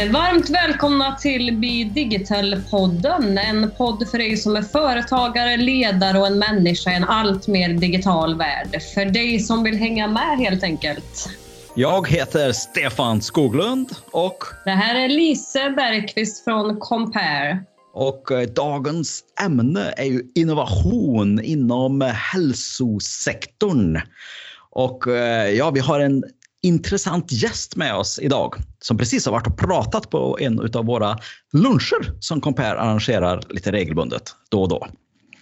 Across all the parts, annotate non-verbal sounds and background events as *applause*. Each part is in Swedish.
Eh, varmt välkomna till Be Digital-podden. En podd för dig som är företagare, ledare och en människa i en allt mer digital värld. För dig som vill hänga med helt enkelt. Jag heter Stefan Skoglund och... Det här är Lise Bergqvist från Compare. Och eh, dagens ämne är ju innovation inom hälsosektorn. Och eh, ja, vi har en intressant gäst med oss idag som precis har varit och pratat på en av våra luncher som Compare arrangerar lite regelbundet då och då.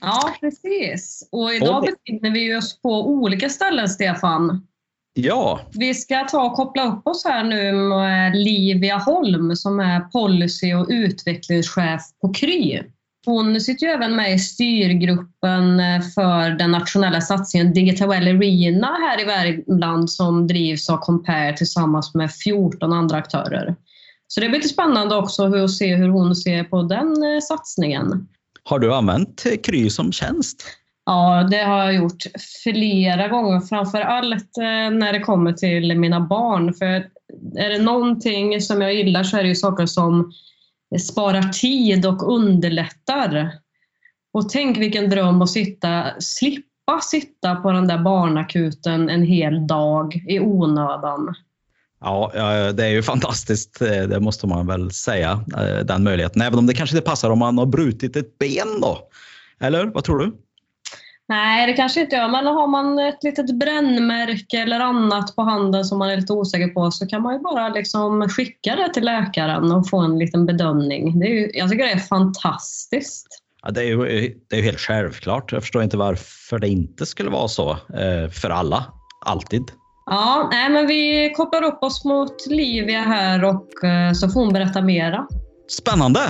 Ja, precis. Och idag och... befinner vi oss på olika ställen, Stefan. Ja. Vi ska ta och koppla upp oss här nu med Livia Holm som är policy och utvecklingschef på Kry. Hon sitter ju även med i styrgruppen för den nationella satsningen Digital Arena här i Värmland som drivs av Compare tillsammans med 14 andra aktörer. Så det blir lite spännande också att se hur hon ser på den eh, satsningen. Har du använt Kry som tjänst? Ja, det har jag gjort flera gånger, framför allt eh, när det kommer till mina barn. För är det någonting som jag gillar så är det ju saker som sparar tid och underlättar. Och tänk vilken dröm att sitta, slippa sitta på den där barnakuten en hel dag i onödan. Ja, det är ju fantastiskt, eh, det måste man väl säga, eh, den möjligheten. Även om det kanske inte passar om man har brutit ett ben då. Eller vad tror du? Nej, det kanske inte gör. Men har man ett litet brännmärke eller annat på handen som man är lite osäker på så kan man ju bara liksom skicka det till läkaren och få en liten bedömning. Det är ju, jag tycker det är fantastiskt. Ja, det, är ju, det är helt självklart. Jag förstår inte varför det inte skulle vara så eh, för alla, alltid. Ja, nej, men vi kopplar upp oss mot Livia här och eh, så får hon berätta mera. Spännande!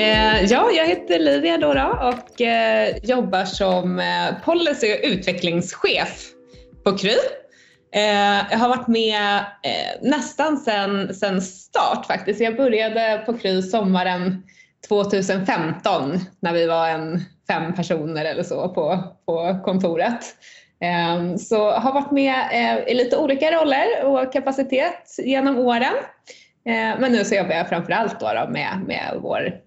Eh, ja, jag heter Livia Dora och eh, jobbar som eh, policy och utvecklingschef på Kry. jag har varit med nästan sen, sen start faktiskt. Jag började på Kry sommaren 2015 när vi var en fem personer eller så på, på kontoret. Ehm, så har varit med i lite olika roller och kapacitet genom åren. Men nu så jobbar jag framförallt då, då med, med vår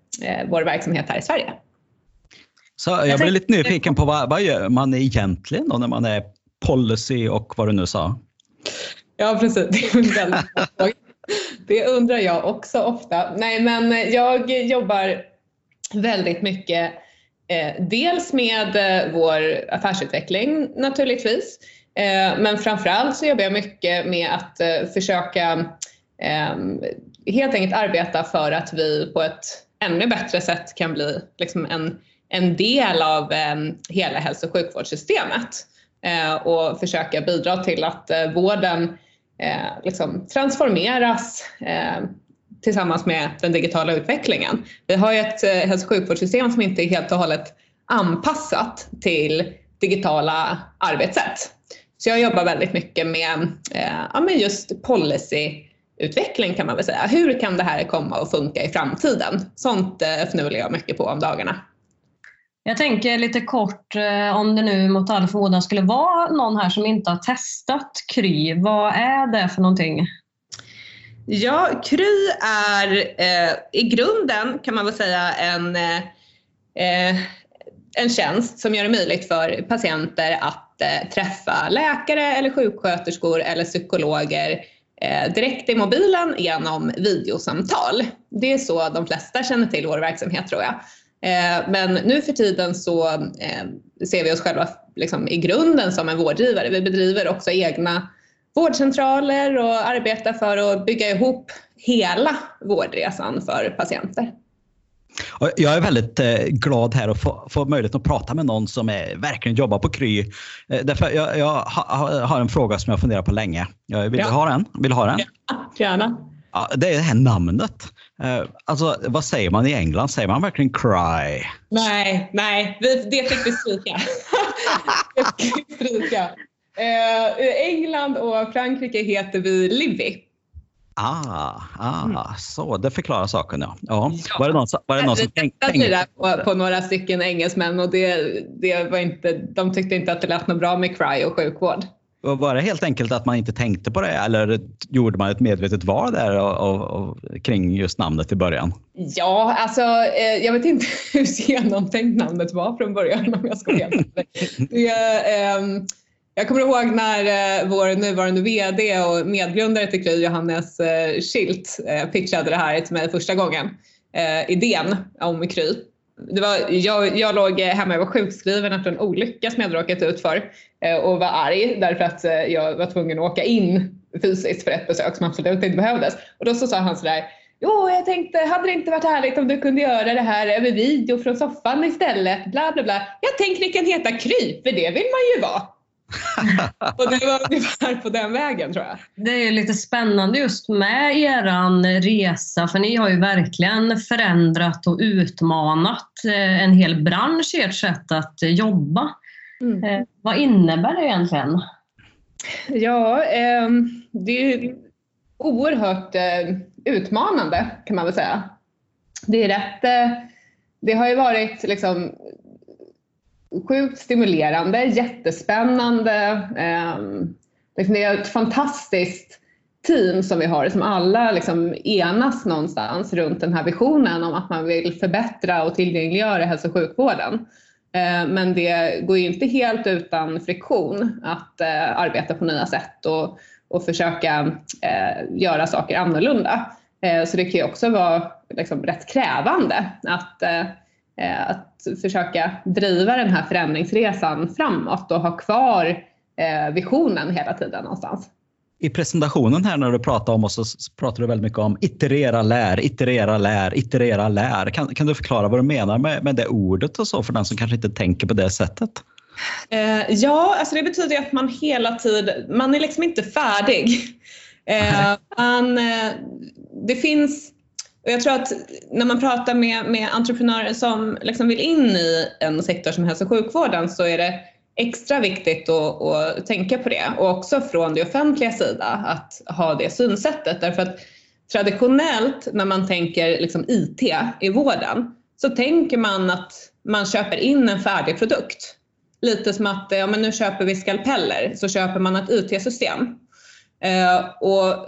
vår verksamhet här i Sverige. Så jag blir lite nyfiken på vad, vad gör man egentligen då när man är policy och vad du nu sa? Ja, precis. Det, är väldigt *laughs* det undrar jag också ofta. Nej, men jag jobbar väldigt mycket eh, dels med eh, vår affärsutveckling naturligtvis. Eh, men framförallt så jobbar jag mycket med att eh, försöka eh, helt enkelt arbeta för att vi på ett ännu bättre sätt kan bli liksom en, en del av eh, hela hälso och sjukvårdssystemet eh, och försöka bidra till att eh, vården eh, liksom transformeras eh, tillsammans med den digitala utvecklingen. Vi har ju ett eh, hälso och sjukvårdssystem som inte är helt och hållet anpassat till digitala arbetssätt. Så jag jobbar väldigt mycket med eh, ja, med just policy utveckling kan man väl säga. Hur kan det här komma att funka i framtiden? Sånt eh, fnular jag mycket på om dagarna. Jag tänker lite kort eh, om det nu mot all förmodan skulle vara någon här som inte har testat Kry. Vad är det för någonting? Ja, Kry är eh, i grunden kan man väl säga en, eh, en tjänst som gör det möjligt för patienter att eh, träffa läkare eller sjuksköterskor eller psykologer Eh, Eh, direkt i mobilen genom videosamtal. Det är så de flesta känner till vår verksamhet tror jag. Eh, men nu för tiden så eh, ser vi oss själva liksom i grunden som en vårdgivare. Vi bedriver också egna vårdcentraler och arbetar för att bygga ihop hela vårdresan för patienter. Jag är väldigt eh, glad här att få, få möjlighet att prata med någon som är, verkligen jobbar på Kry. Eh, därför jag, jag har en fråga som jag funderar på länge. Vill ja. du ha den? Vill ha den? Ja, gärna. Ja, det är det här namnet. Eh, alltså, vad säger man i England? Säger man verkligen cry? Nej, nej, det fick vi stryka. *laughs* det fick vi stryka. England och Frankrike heter vi Livy. Ah, ah så det förklarar saken ja. ja. Var det någon, var det någon som tänkte? tänkte... På, på några stycken engelsmän och det, det var inte, de tyckte inte att det lät något bra med cry och sjukvård. Var det helt enkelt att man inte tänkte på det eller gjorde man ett medvetet val där och, och, och, kring just namnet i början? Ja, alltså eh, jag vet inte *laughs* hur genomtänkt namnet var från början om jag ska vara *laughs* det, eh, jag kommer ihåg när eh, vår nuvarande VD och medgrundare till Kry, Johannes Schildt Schilt, eh, pitchade det här till mig första gången. Idén om Kry det var, jag, jag låg hemma, jag var sjukskriven efter en olycka som jag hade råkat ut för och var arg därför att jag var tvungen att åka in fysiskt för ett besök som absolut inte behövdes. Och då så sa han sådär Jo, jag tänkte, hade det inte varit härligt om du kunde göra det här över video från soffan istället? Bla, bla, bla. Jag tänker ni kan heta Kry, för det vill man ju vara. *laughs* och det var ungefär på den vägen tror jag. Det är lite spännande just med er resa för ni har ju verkligen förändrat och utmanat eh, en hel bransch i ert sätt att jobba. Mm. Eh, vad innebär det egentligen? Ja, eh, det är oerhört eh, utmanande kan man väl säga. Det är rätt det har ju varit liksom sjukt stimulerande, jättespännande. Ehm, liksom det är ett fantastiskt team som vi har som alla liksom enas någonstans runt den här visionen om att man vill förbättra och tillgängliggöra hälso och sjukvården. Ehm, men det går ju inte helt utan friktion att eh, arbeta på nya sätt och, och försöka eh, göra saker annorlunda. Eh, så det kan ju också vara liksom rätt krävande att Eh, att försöka driva den här förändringsresan framåt och ha kvar eh, visionen hela tiden någonstans. I presentationen här när du pratar om oss så pratar du väldigt mycket om iterera, lär, iterera, lär, iterera, lär. Kan, kan du förklara vad du menar med, med det ordet och så för den som kanske inte tänker på det sättet? Eh, ja, alltså det betyder att man hela tiden, man är liksom inte färdig. Eh, man, eh, det finns och jag tror att när man pratar med, med entreprenörer som liksom vill in i en sektor som hälso och sjukvården så är det extra viktigt att, att, tänka på det och också från det offentliga sida att ha det synsättet därför att traditionellt när man tänker liksom IT i vården så tänker man att man köper in en färdig produkt. Lite som att ja, men nu köper vi skalpeller så köper man ett IT-system. Eh, och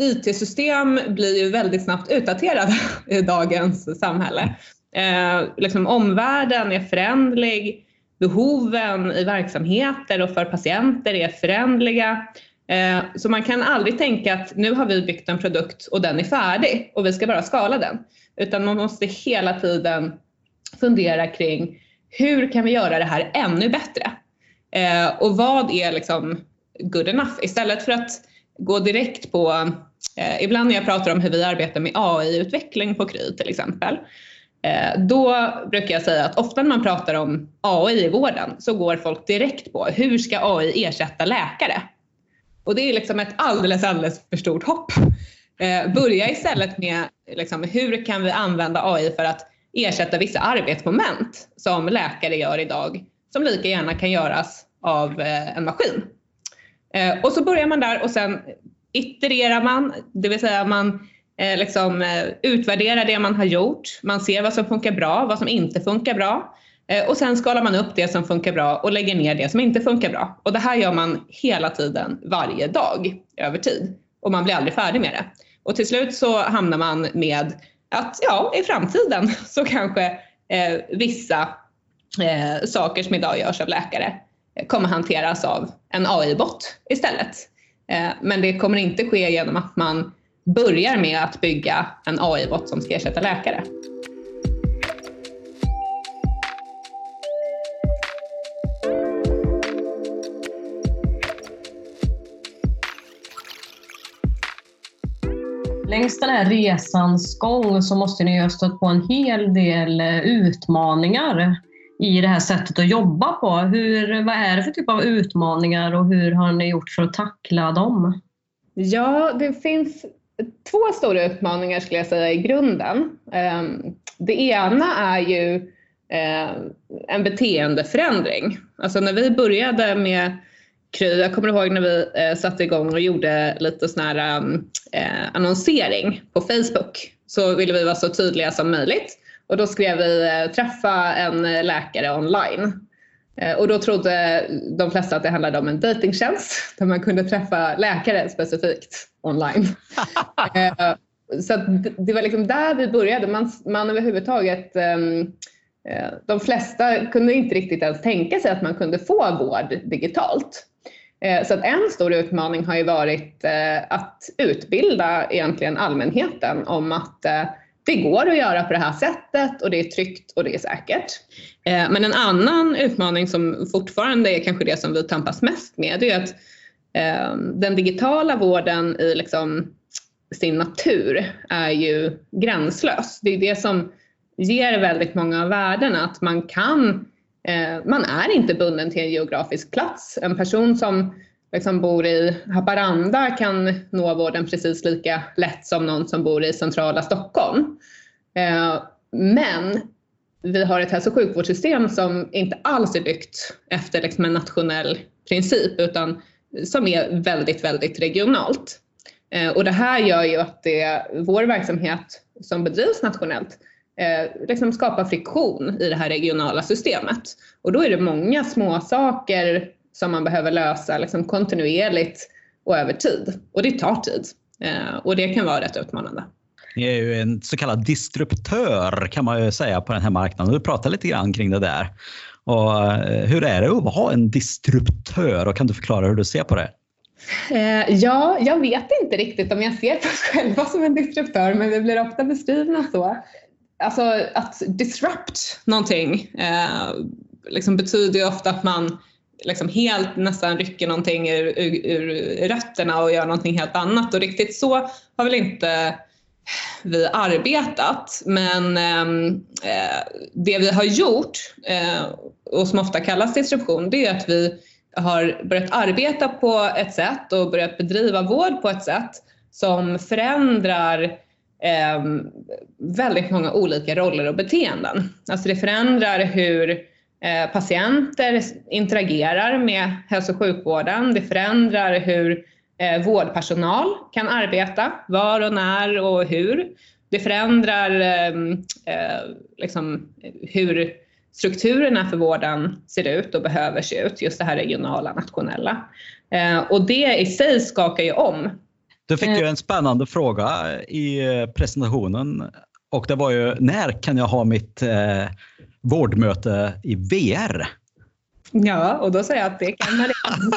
IT-system blir ju väldigt snabbt utdaterade *laughs* i dagens samhälle. Eh, liksom omvärlden är förändlig, behoven i verksamheter och för patienter är förändliga. Eh, så man kan aldrig tänka att nu har vi byggt en produkt och den är färdig och vi ska bara skala den. Utan man måste hela tiden fundera kring hur kan vi göra det här ännu bättre? Eh, och vad är liksom good enough? Istället för att gå direkt på Eh, ibland när jag pratar om hur vi arbetar med AI-utveckling på Kry till exempel, eh, då brukar jag säga att ofta när man pratar om AI i vården så går folk direkt på hur ska AI ersätta läkare? Och det är liksom ett alldeles, alldeles för stort hopp. Eh, börja istället med liksom, hur kan vi använda AI för att ersätta vissa arbetsmoment som läkare gör idag som lika gärna kan göras av eh, en maskin. Eh, och så börjar man där och sen itererar man, det vill säga man eh, liksom, eh, utvärderar det man har gjort. Man ser vad som funkar bra, vad som inte funkar bra. Eh, och sen skalar man upp det som funkar bra och lägger ner det som inte funkar bra. Och det här gör man hela tiden, varje dag, över tid. Och man blir aldrig färdig med det. Och till slut så hamnar man med att ja, i framtiden *laughs* så kanske eh, vissa eh, saker som idag görs av läkare eh, kommer hanteras av en AI-bot istället. Eh, men det kommer inte ske genom att man börjar med att bygga en AI-bot som ska ersätta läkare. Längs den här resans gång så måste ni ju ha stött på en hel del eh, utmaningar i det här sättet att jobba på. Hur, vad är det för typ av utmaningar och hur har ni gjort för att tackla dem? Ja, det finns två stora utmaningar skulle jag säga i grunden. Ehm, det ena är ju eh, en beteendeförändring. Alltså när vi började med Kry. Jag kommer ihåg när vi eh, satte igång och gjorde lite sån här ehm, eh, annonsering på Facebook. Så ville vi vara så tydliga som möjligt. Och då skrev vi eh, träffa en läkare online. Eh, och då trodde de flesta att det handlade om en datingtjänst *laughs* där man kunde träffa läkare specifikt online. *laughs* Eh, så det var liksom där vi började. Man, man överhuvudtaget um, de flesta kunde inte riktigt ens tänka sig att man kunde få vård digitalt. Så att en stor utmaning har ju varit att utbilda egentligen allmänheten om att det går att göra på det här sättet och det är tryggt och det är säkert. Eh, men en annan utmaning som fortfarande är kanske det som vi tampas mest med det är att eh, den digitala vården i liksom sin natur är ju gränslös. Det är det som ger väldigt många av värdena att man kan, eh, man är inte bunden till en geografisk plats. En person som liksom bor i Haparanda kan nå vården precis lika lätt som någon som bor i centrala Stockholm. Eh, men vi har ett hälso och sjukvårdssystem som inte alls är byggt efter liksom en nationell princip utan som är väldigt, väldigt regionalt. Eh, och det här gör ju att det, vår verksamhet som bedrivs nationellt eh, liksom skapar friktion i det här regionala systemet. Och då är det många små saker som man behöver lösa liksom kontinuerligt och över tid. Och det tar tid. Eh, och det kan vara rätt utmanande. Ni är ju en så kallad disruptör kan man ju säga på den här marknaden. Du pratar lite grann kring det där. Och eh, hur är det att vara en disruptör och kan du förklara hur du ser på det? Eh, ja, jag vet inte riktigt om jag ser på oss själva *laughs* som en disruptör men vi blir ofta beskrivna så. Alltså att disrupt någonting eh, liksom betyder ju ofta att man liksom helt nästan rycker någonting ur, ur, ur rötterna och gör någonting helt annat. Och riktigt så har väl inte vi arbetat. Men ehm, eh, det vi har gjort eh, och som ofta kallas disruption det är att vi har börjat arbeta på ett sätt och börjat bedriva vård på ett sätt som förändrar eh, väldigt många olika roller och beteenden. Alltså det förändrar hur Eh, patienter interagerar med hälso och sjukvården. Det förändrar hur eh, vårdpersonal kan arbeta, var och när och hur. Det förändrar ehm, eh, liksom, hur strukturerna för vården ser ut och behöver se ut, just det här regionala, nationella. Och det i sig skakar ju om. Du fick ju en spännande fråga i presentationen och det var ju när kan jag ha mitt vårdmöte i VR. Ja, och då säger jag att det kan man redan.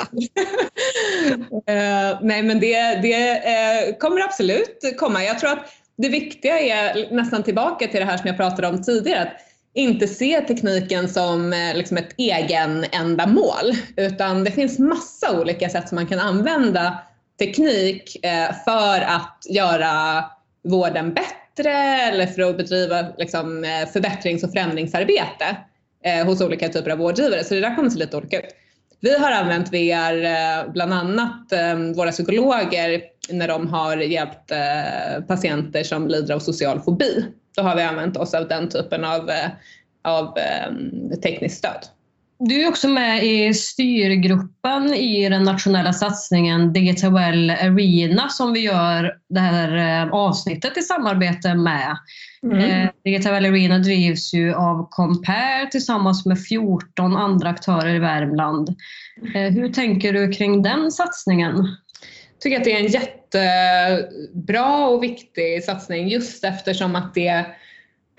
uh, *laughs* nej, men det, det uh, kommer absolut komma. Jag tror att det viktiga är nästan tillbaka till det här som jag pratade om tidigare. Att inte se tekniken som uh, liksom ett egen ändamål utan det finns massa olika sätt som man kan använda teknik för att göra vården bättre bättre eller för att bedriva liksom, eh, förbättrings och förändringsarbete eh, hos olika typer av vårdgivare. Så det där kommer se lite olika ut. Vi har använt VR eh, bland annat eh, våra psykologer när de har hjälpt patienter som lider av social fobi. Då har vi använt oss av den typen av, av tekniskt stöd. Du är också med i styrgruppen i den nationella satsningen Digital Arena som vi gör det här eh, avsnittet i samarbete med. Mm. Eh, Digital Arena drivs ju av Compare tillsammans med 14 andra aktörer i Värmland. Eh, hur tänker du kring den satsningen? Jag tycker att det är en jättebra och viktig satsning just eftersom att det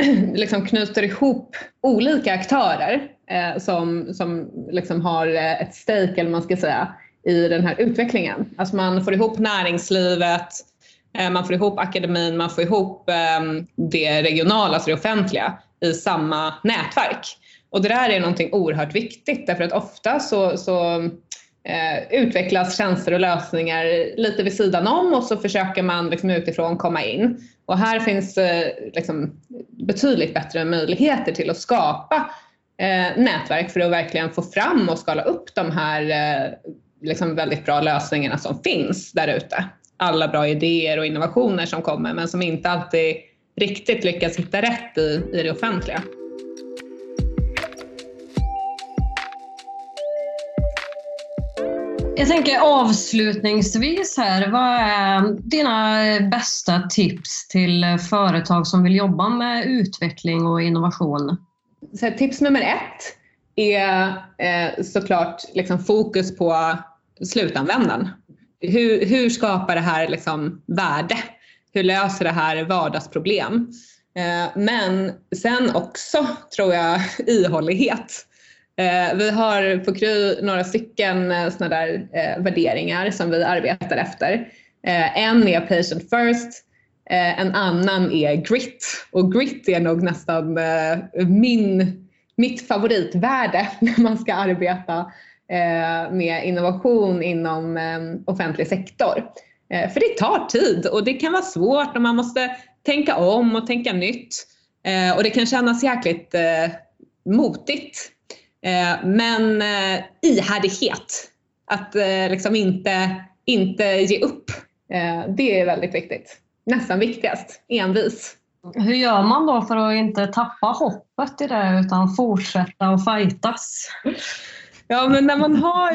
*clears throat* liksom knyter ihop olika aktörer Eh, som, som liksom har eh, ett stake, eller man ska säga, i den här utvecklingen. Alltså man får ihop näringslivet, eh, man får ihop akademin, man får ihop eh, det regionala, alltså det offentliga, i samma nätverk. Och det där är någonting oerhört viktigt därför att ofta så, så eh, utvecklas tjänster och lösningar lite vid sidan om och så försöker man liksom utifrån komma in. Och här finns eh, liksom betydligt bättre möjligheter till att skapa Eh, nätverk för att verkligen få fram och skala upp de här eh, liksom väldigt bra lösningarna som finns där ute. Alla bra idéer och innovationer som kommer men som inte alltid riktigt lyckas hitta rätt i, i det offentliga. Jag tänker avslutningsvis här, vad är dina bästa tips till företag som vill jobba med utveckling och innovation? Så tips nummer ett är eh, såklart liksom fokus på slutanvändaren. Hur, hur skapar det här liksom värde? Hur löser det här vardagsproblem? Eh, men sen också, tror jag, *laughs* ihållighet. Eh, vi har på Kry några stycken eh, såna där eh, värderingar som vi arbetar efter. Eh, en är patient first, eh, Eh, en annan är grit. Och grit är nog nästan eh, min, mitt favoritvärde *laughs* när man ska arbeta eh, med innovation inom offentlig sektor. För det tar tid och det kan vara svårt och man måste tänka om och tänka nytt. Och det kan kännas jäkligt motigt men ihärdighet, att liksom inte, inte ge upp, det är väldigt viktigt. Nästan viktigast, envis. Hur gör man då för att inte tappa hoppet i det utan fortsätta och fightas? Ja, men när man har,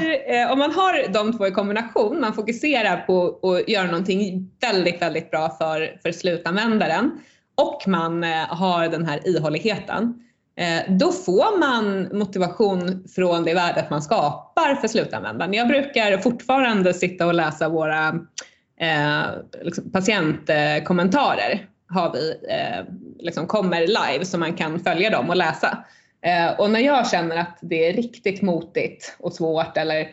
om man har de två i kombination, man fokuserar på att göra någonting väldigt, väldigt bra för, för slutanvändaren och man har den här ihålligheten, Eh, då får man motivation från det värdet man skapar för slutanvändaren. Jag brukar fortfarande sitta och läsa våra eh, Eh, liksom patientkommentarer. Har vi, eh, liksom kommer live så man kan följa dem och läsa. Eh, och när jag känner att det är riktigt motigt och svårt eller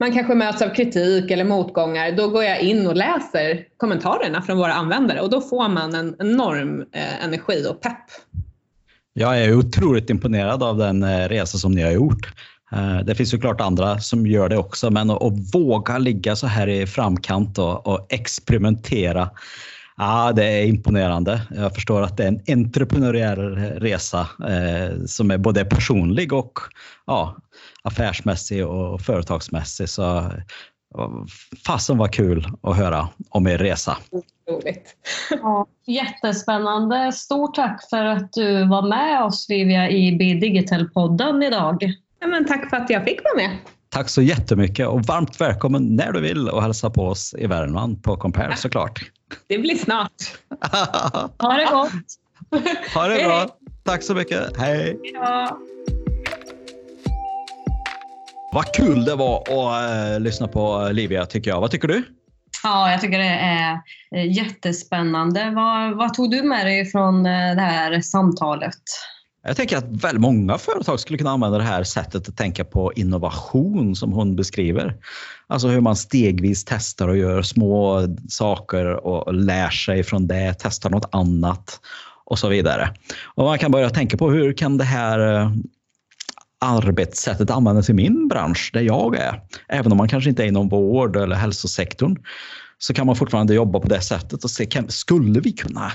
man kanske möts av kritik eller motgångar, då går jag in och läser kommentarerna från våra användare och då får man en enorm eh, energi och pepp jag är otroligt imponerad av den eh, resa som ni har gjort. Eh, det finns såklart andra som gör det också, men att, våga ligga så här i framkant och, och experimentera. Ja, det är imponerande. Jag förstår att det är en entreprenöriell resa eh, som är både personlig och ja, affärsmässig och företagsmässig. Så fasen var kul att höra om er resa. Roligt. Ja, jättespännande. Stort tack för att du var med oss Vivia i B Digital-podden idag. Ja, men tack för att jag fick vara med. Tack så jättemycket och varmt välkommen när du vill och hälsa på oss i Värmland på Compare såklart. Det blir snart. *laughs* ha det gott. Ha det bra. Tack så mycket. Hej. Ja. Vad kul det var att uh, lyssna på Livia tycker jag. Vad tycker du? Ja, jag tycker det är eh, jättespännande. Vad, vad tog du med dig från eh, det här samtalet? Jag tänker att väldigt många företag skulle kunna använda det här sättet att tänka på innovation som hon beskriver. Alltså hur man stegvis testar och gör små saker och lär sig från det, testar något annat och så vidare. Och man kan börja tänka på hur kan det här eh, arbetssättet användas i min bransch där jag är. Även om man kanske inte är inom vård eller hälsosektorn så kan man fortfarande jobba på det sättet och se, skulle vi kunna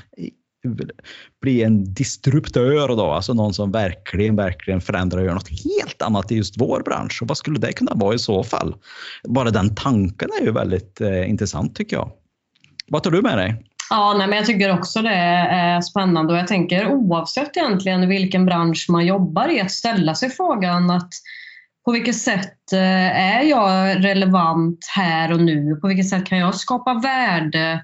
bli en disruptör då, alltså någon som verkligen, verkligen förändrar och gör något helt annat i just vår bransch. Och vad skulle det kunna vara i så fall? Bara den tanken är ju väldigt eh, intressant tycker jag. Vad tar du med dig? Ja, nej, men jag tycker också det är spännande och jag tänker oavsett egentligen vilken bransch man jobbar i att ställa sig frågan att på vilket sätt eh, är jag relevant här och nu? På vilket sätt kan jag skapa värde eh,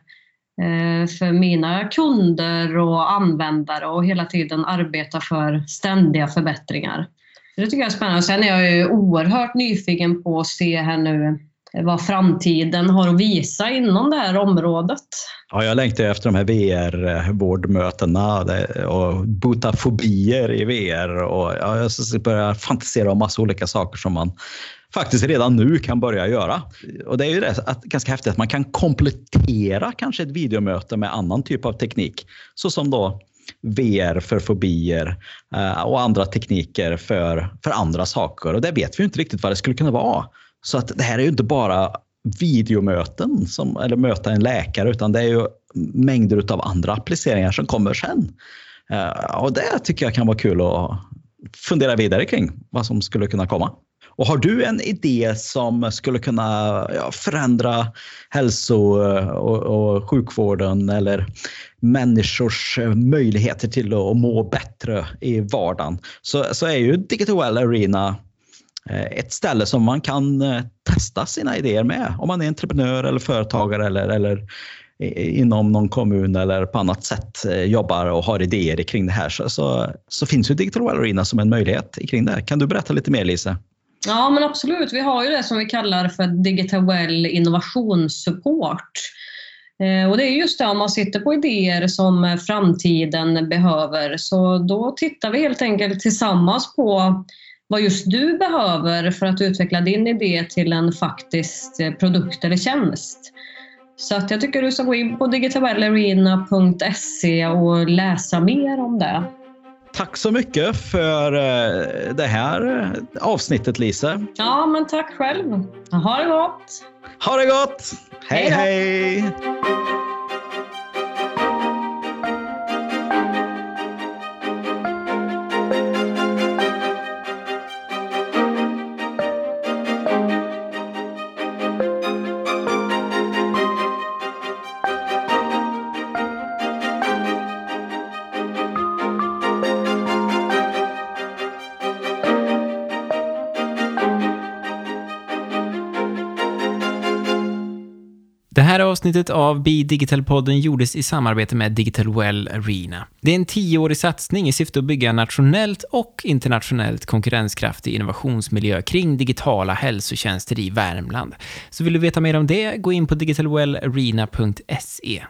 Eh, för mina kunder och användare och hela tiden arbeta för ständiga förbättringar? Det tycker jag är spännande. Sen är jag ju oerhört nyfiken på att se här nu vad framtiden har att visa inom det här området. Ja, jag längtar efter de här VR-vårdmötena och bota fobier i VR. Och jag börjar fantisera om massa olika saker som man faktiskt redan nu kan börja göra. Och det är ju det, att, ganska häftigt att man kan komplettera kanske ett videomöte med annan typ av teknik. Så som då VR för fobier eh, och andra tekniker för, för andra saker. Och det vet vi inte riktigt vad det skulle kunna vara. Så att det här är ju inte bara videomöten som, eller möta en läkare utan det är ju mängder av andra appliceringar som kommer sen. Eh, och det tycker jag kan vara kul att fundera vidare kring vad som skulle kunna komma. Och har du en idé som skulle kunna ja, förändra hälso eh, och, och, sjukvården eller människors eh, möjligheter till att må bättre i vardagen så, så är ju Digital Well Arena Eh, ett ställe som man kan eh, testa sina idéer med om man är entreprenör eller företagare eller, eller inom någon kommun eller på annat sätt eh, jobbar och har idéer kring det här så, så, så finns ju Digital Well Arena som en möjlighet kring det. Kan du berätta lite mer Lisa? Ja men absolut, vi har ju det som vi kallar för Digital Well innovationssupport. Och det är just det, om man sitter på idéer som framtiden behöver, så då tittar vi helt enkelt tillsammans på vad just du behöver för att utveckla din idé till en faktisk produkt eller tjänst. Så att jag tycker du ska gå in på digitalwellarena.se och läsa mer om det. Tack så mycket för eh, det här avsnittet Lisa. Ja, men tack själv. Ha det gott! Ha det gott! hej! hej. Avsnittet av Be Digital-podden gjordes i samarbete med Digital Well Arena. Det är en tioårig satsning i syfte att bygga nationellt och internationellt konkurrenskraftig innovationsmiljö kring digitala hälsotjänster i Värmland. Så vill du veta mer om det, gå in på digitalwellarena.se.